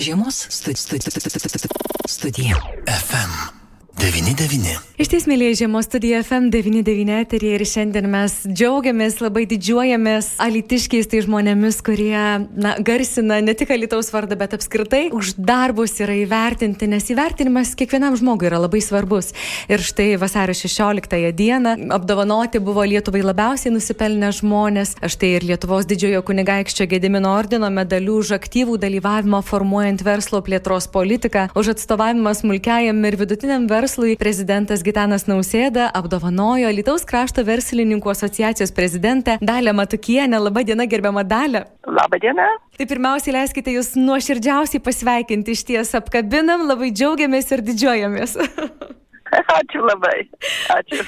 Žiemos studija. FM 99. Iš ties, mėlyje žiemos studija FM99 eterija ir šiandien mes džiaugiamės, labai didžiuojamės alitiškiais tai žmonėmis, kurie na, garsina ne tik alitaus vardą, bet apskritai už darbus yra įvertinti, nes įvertinimas kiekvienam žmogui yra labai svarbus. Ir štai vasario 16 dieną apdovanoti buvo Lietuvai labiausiai nusipelnę žmonės, štai ir Lietuvos didžiojo kunigaikščio Gedimino ordino medalių už aktyvų dalyvavimą formuojant verslo plėtros politiką, už atstovavimą smulkiajam ir vidutiniam verslui verslui prezidentas Gitanas Nausėda apdovanojo Lietuvos krašto verslininkų asociacijos prezidentę Dalę Matukienę. Labą dieną, gerbiamą Dalę. Labą dieną. Tai pirmiausiai leiskite jūs nuoširdžiausiai pasveikinti iš ties apkabinam, labai džiaugiamės ir didžiuojamės. Ačiū labai. Ačiū.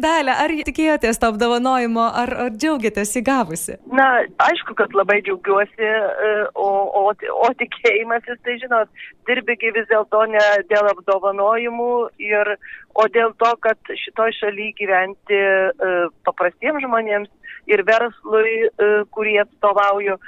Dalė, ar tikėjotės to apdovanojimo, ar, ar džiaugiatės įgavusi? Na, aišku, kad labai džiaugiuosi, e, o, o, o tikėjimasis, tai žinot, dirbigi vis dėlto ne dėl apdovanojimų, ir, o dėl to, kad šitoj šalyje gyventi e, paprastiems žmonėms ir verslui, e, kurį atstovauju,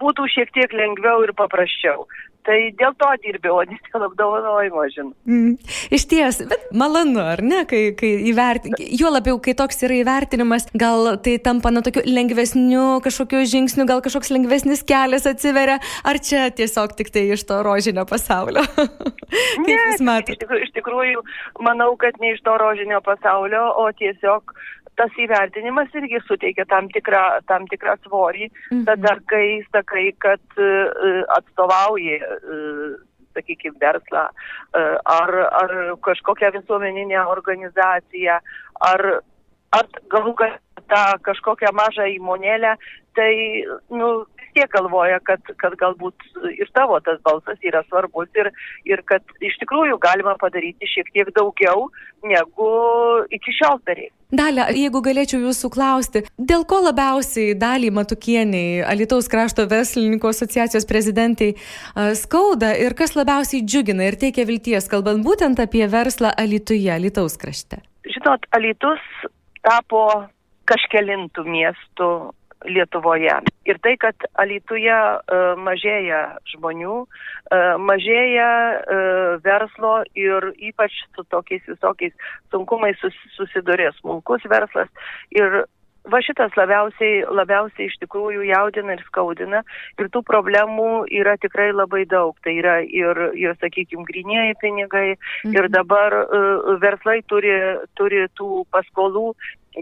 būtų šiek tiek lengviau ir paprasčiau. Tai dėl to dirbiau, o ne dėl apdovanojimo, žinau. Mm. Iš ties, bet malonu, ar ne, kai, kai įvertinimas, juo labiau, kai toks yra įvertinimas, gal tai tampa na tokiu lengvesniu kažkokiu žingsniu, gal kažkoks lengvesnis kelias atsiveria, ar čia tiesiog tik tai iš to rožinio pasaulio? Kaip ne, jūs matote? Iš tikrųjų, manau, kad ne iš to rožinio pasaulio, o tiesiog tas įvertinimas irgi suteikia tam tikrą, tam tikrą svorį, mhm. tada kai sakai, kad uh, atstovauji, uh, sakykime, verslą ar, ar kažkokią visuomeninę organizaciją, ar, ar galų galę tą kažkokią mažą įmonėlę, tai nu, tiek galvoja, kad, kad galbūt ir tavo tas balsas yra svarbus ir, ir kad iš tikrųjų galima padaryti šiek tiek daugiau negu iki šiol darė. Dalė, jeigu galėčiau jūsų klausti, dėl ko labiausiai dalį Matukieniai, Alitaus krašto verslininkų asociacijos prezidentai, skauda ir kas labiausiai džiugina ir teikia vilties, kalbant būtent apie verslą Alituje, Alitaus krašte? Žinot, Alitus tapo kažkelintų miestų Lietuvoje. Ir tai, kad Alituje uh, mažėja žmonių, uh, mažėja uh, verslo ir ypač su tokiais visokiais sunkumais sus, susidurė smulkus verslas. Ir va šitas labiausiai, labiausiai iš tikrųjų jaudina ir skaudina. Ir tų problemų yra tikrai labai daug. Tai yra ir, ir sakykime, grinieji pinigai. Mhm. Ir dabar uh, verslai turi, turi tų paskolų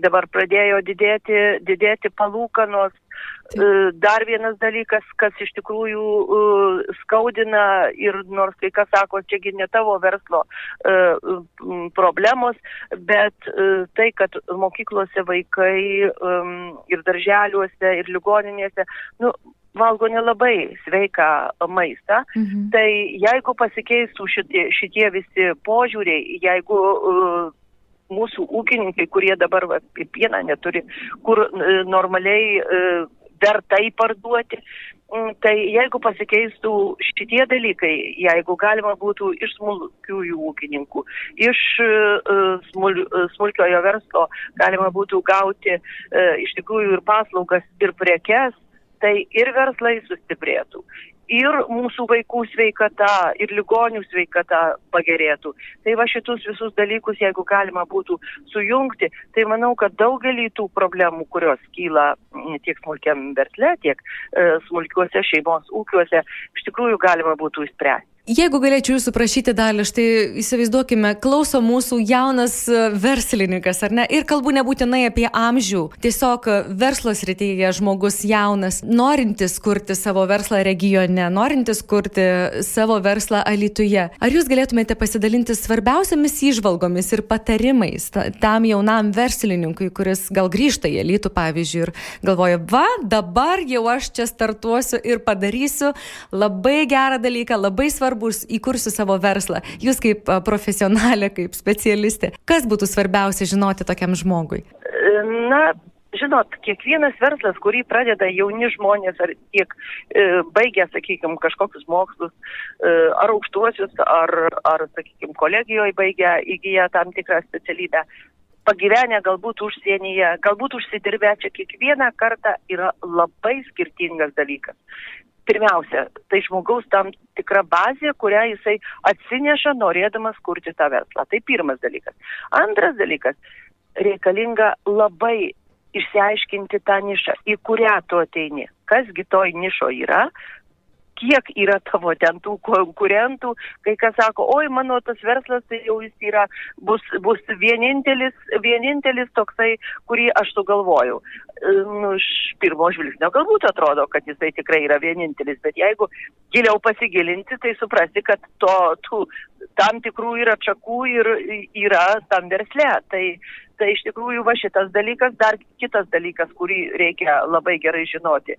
dabar pradėjo didėti, didėti palūkanos. E, dar vienas dalykas, kas iš tikrųjų e, skaudina ir nors kai kas sako, čiagi ne tavo verslo e, problemos, bet tai, kad mokyklose vaikai ir darželiuose, ir ligoninėse, nu, valgo nelabai sveiką maistą, mhm. tai jeigu pasikeistų šitie, šitie visi požiūriai, jeigu uh, mūsų ūkininkai, kurie dabar va, pieną neturi, kur e, normaliai e, vertai parduoti. Mm, tai jeigu pasikeistų šitie dalykai, jeigu galima būtų iš smulkiųjų ūkininkų, iš uh, smul, uh, smulkiojo verslo galima būtų gauti iš tikrųjų ir paslaugas, ir prekes, tai ir verslai sustiprėtų, ir mūsų vaikų sveikata, ir ligonių sveikata pagerėtų. Tai va šitus visus dalykus, jeigu galima būtų sujungti, tai manau, kad daugelį tų problemų, kurios kyla tiek smulkiam versle, tiek e, smulkiuose šeimos ūkiuose, iš tikrųjų galima būtų įspręsti. Jeigu galėčiau jūsų prašyti dalį, štai įsivaizduokime, klauso mūsų jaunas e, verslininkas, ar ne? Ir kalbu nebūtinai apie amžių. Tiesiog e, verslas rytyje žmogus jaunas, norintis kurti savo verslą regione, norintis kurti savo verslą Alituje. Ar jūs galėtumėte pasidalinti svarbiausiamis įžvalgomis ir patarimais tam jaunam verslininkui, kuris gal grįžta į Alitų, pavyzdžiui, ir galvoja, va, dabar jau aš čia startuosiu ir padarysiu labai gerą dalyką, labai svarbu svarbus įkursiu savo verslą. Jūs kaip profesionalė, kaip specialistė, kas būtų svarbiausia žinoti tokiam žmogui? Na, žinot, kiekvienas verslas, kurį pradeda jauni žmonės, ar tiek e, baigia, sakykime, kažkokius mokslus, e, ar aukštuosius, ar, ar sakykime, kolegijoje baigia, įgyja tam tikrą specialybę, pagyvenę galbūt užsienyje, galbūt užsidirbę čia kiekvieną kartą yra labai skirtingas dalykas. Pirmiausia, tai žmogaus tam tikra bazė, kurią jisai atsineša norėdamas kurti tą verslą. Tai pirmas dalykas. Antras dalykas, reikalinga labai išsiaiškinti tą nišą, į kurią tu ateini, kasgi toj nišo yra, kiek yra tavo ten tų konkurentų, kai kas sako, oi, mano tas verslas, tai jau jis yra, bus, bus vienintelis, vienintelis toksai, kurį aš sugalvojau. Nu, iš pirmo žvilgsnio galbūt atrodo, kad jisai tikrai yra vienintelis, bet jeigu giliau pasigilinti, tai suprasti, kad to, tų, tam tikrų yra čakų ir yra tam versle. Tai, tai iš tikrųjų va šitas dalykas, dar kitas dalykas, kurį reikia labai gerai žinoti.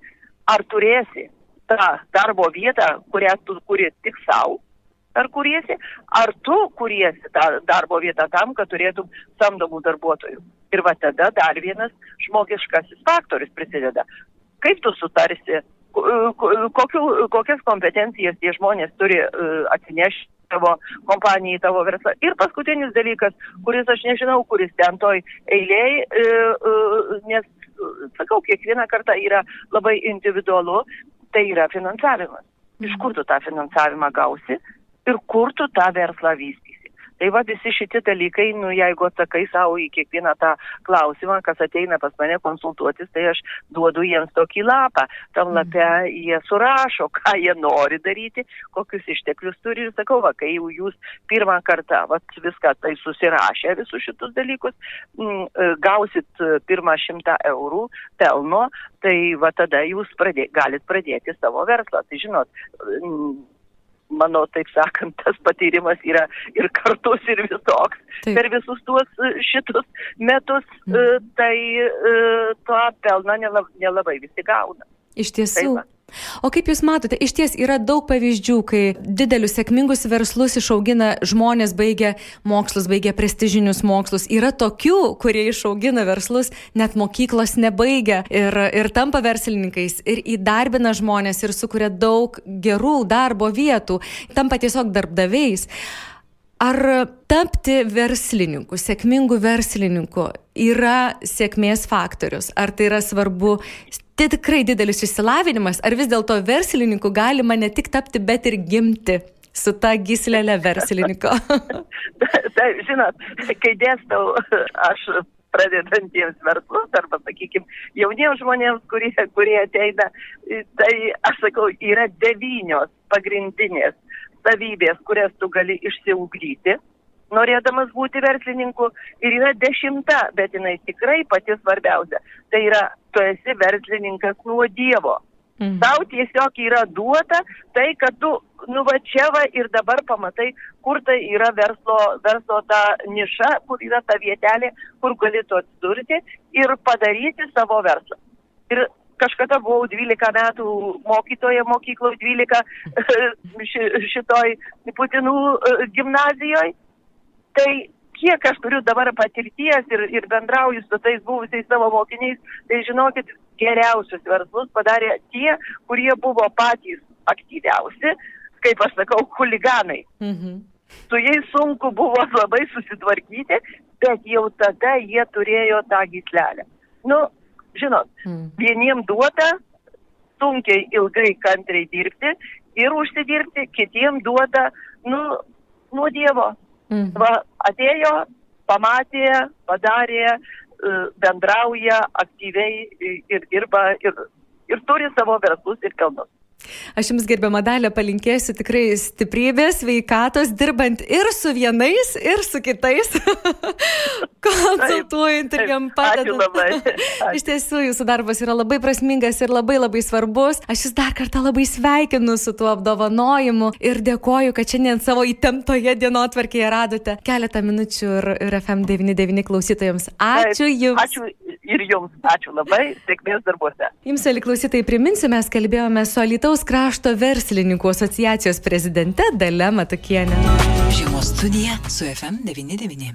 Ar turėsi tą darbo vietą, kurią tu kuri tik savo, ar kuriesi, ar tu kuriesi tą darbo vietą tam, kad turėtum samdomų darbuotojų. Ir va tada dar vienas žmogiškasis faktorius prisideda. Kaip tu sutarsi, kokiu, kokias kompetencijas tie žmonės turi uh, atsinešti tavo kompanijai, tavo verslą. Ir paskutinis dalykas, kuris aš nežinau, kuris ten toj eiliai, uh, uh, nes, sakau, kiekvieną kartą yra labai individualu, tai yra finansavimas. Iš mhm. kur tu tą finansavimą gausi ir kur tu tą verslą vystysi. Tai va visi šitie dalykai, nu jeigu atsakai savo į kiekvieną tą klausimą, kas ateina pas mane konsultuotis, tai aš duodu jiems tokį lapą. Tam mhm. lape jie surašo, ką jie nori daryti, kokius išteklius turi ir sakau, va, kai jau jūs pirmą kartą va, viską tai susirašę visus šitus dalykus, m, e, gausit pirmą šimtą eurų pelno, tai va tada jūs pradė, galit pradėti savo verslą. Tai žinot, m, mano, taip sakant, tas patyrimas yra ir kartus, ir visoks. Taip. Per visus tuos e, šitus metus, mm. tai e, to pelno nelabai visi gauna. Iš tiesų. Taip, O kaip Jūs matote, iš ties yra daug pavyzdžių, kai didelius sėkmingus verslus išaugina žmonės baigę mokslus, baigę prestižinius mokslus. Yra tokių, kurie išaugina verslus, net mokyklos nebaigia ir, ir tampa verslininkais, ir įdarbina žmonės, ir sukuria daug gerų darbo vietų, tampa tiesiog darbdaviais. Ar tapti verslininku, sėkmingu verslininku yra sėkmės faktorius? Ar tai yra svarbu tai tikrai didelis išsilavinimas, ar vis dėlto verslininku galima ne tik tapti, bet ir gimti su ta gislelė verslininko? tai, žinot, kai dėstau, aš pradedantiems verslus, arba, sakykime, jauniems žmonėms, kurie, kurie ateina, tai aš sakau, yra devynios pagrindinės savybės, kurias tu gali išsiugdyti norėdamas būti verslininku ir yra dešimta, bet jinai tikrai pati svarbiausia. Tai yra, tu esi verslininkas nuo Dievo. Mhm. Tau tiesiog yra duota tai, kad tu nu va čia va ir dabar pamatai, kur tai yra verslo, verslo ta niša, kur yra ta vietelė, kur galėtų atsidurti ir padaryti savo verslą. Ir kažkada buvau 12 metų mokytoja mokykloje, 12 šitoj Putinų e, gimnazijoje Tai kiek aš turiu dabar patirties ir, ir bendrauju su tais buvusiais savo mokiniais, tai žinokit, geriausius verslus padarė tie, kurie buvo patys aktyviausi, kaip aš sakau, huliganai. Mhm. Su jais sunku buvo labai susitvarkyti, bet jau tada jie turėjo tą gislelę. Nu, žinot, mhm. vieniem duota sunkiai ilgai kantriai dirbti ir užsidirbti, kitiem duota, nu, nuo Dievo. Mhm. Va, atėjo, pamatė, padarė, e, bendrauja aktyviai ir dirba ir, ir turi savo verslus ir pelnus. Aš Jums gerbiamą dalę palinkėsiu tikrai stiprybės, veikatos, dirbant ir su vienais, ir su kitais, konsultuojant ir jam padedant. Iš tiesų, Jūsų darbas yra labai prasmingas ir labai labai svarbus. Aš Jūs dar kartą labai sveikinu su tuo apdovanojimu ir dėkoju, kad šiandien savo įtemptoje dienotvarkėje radote keletą minučių ir, ir FM99 klausytojams. Ačiū Jums. Ačiū ir Jums. Ačiū labai. Sėkmės darbuose. Jums, Ali klausytojai, priminsiu, mes kalbėjome su Alitaus Alytaus krašto verslininkų asociacijos prezidente Dalia Matukienė. Žiemos studija su FM99.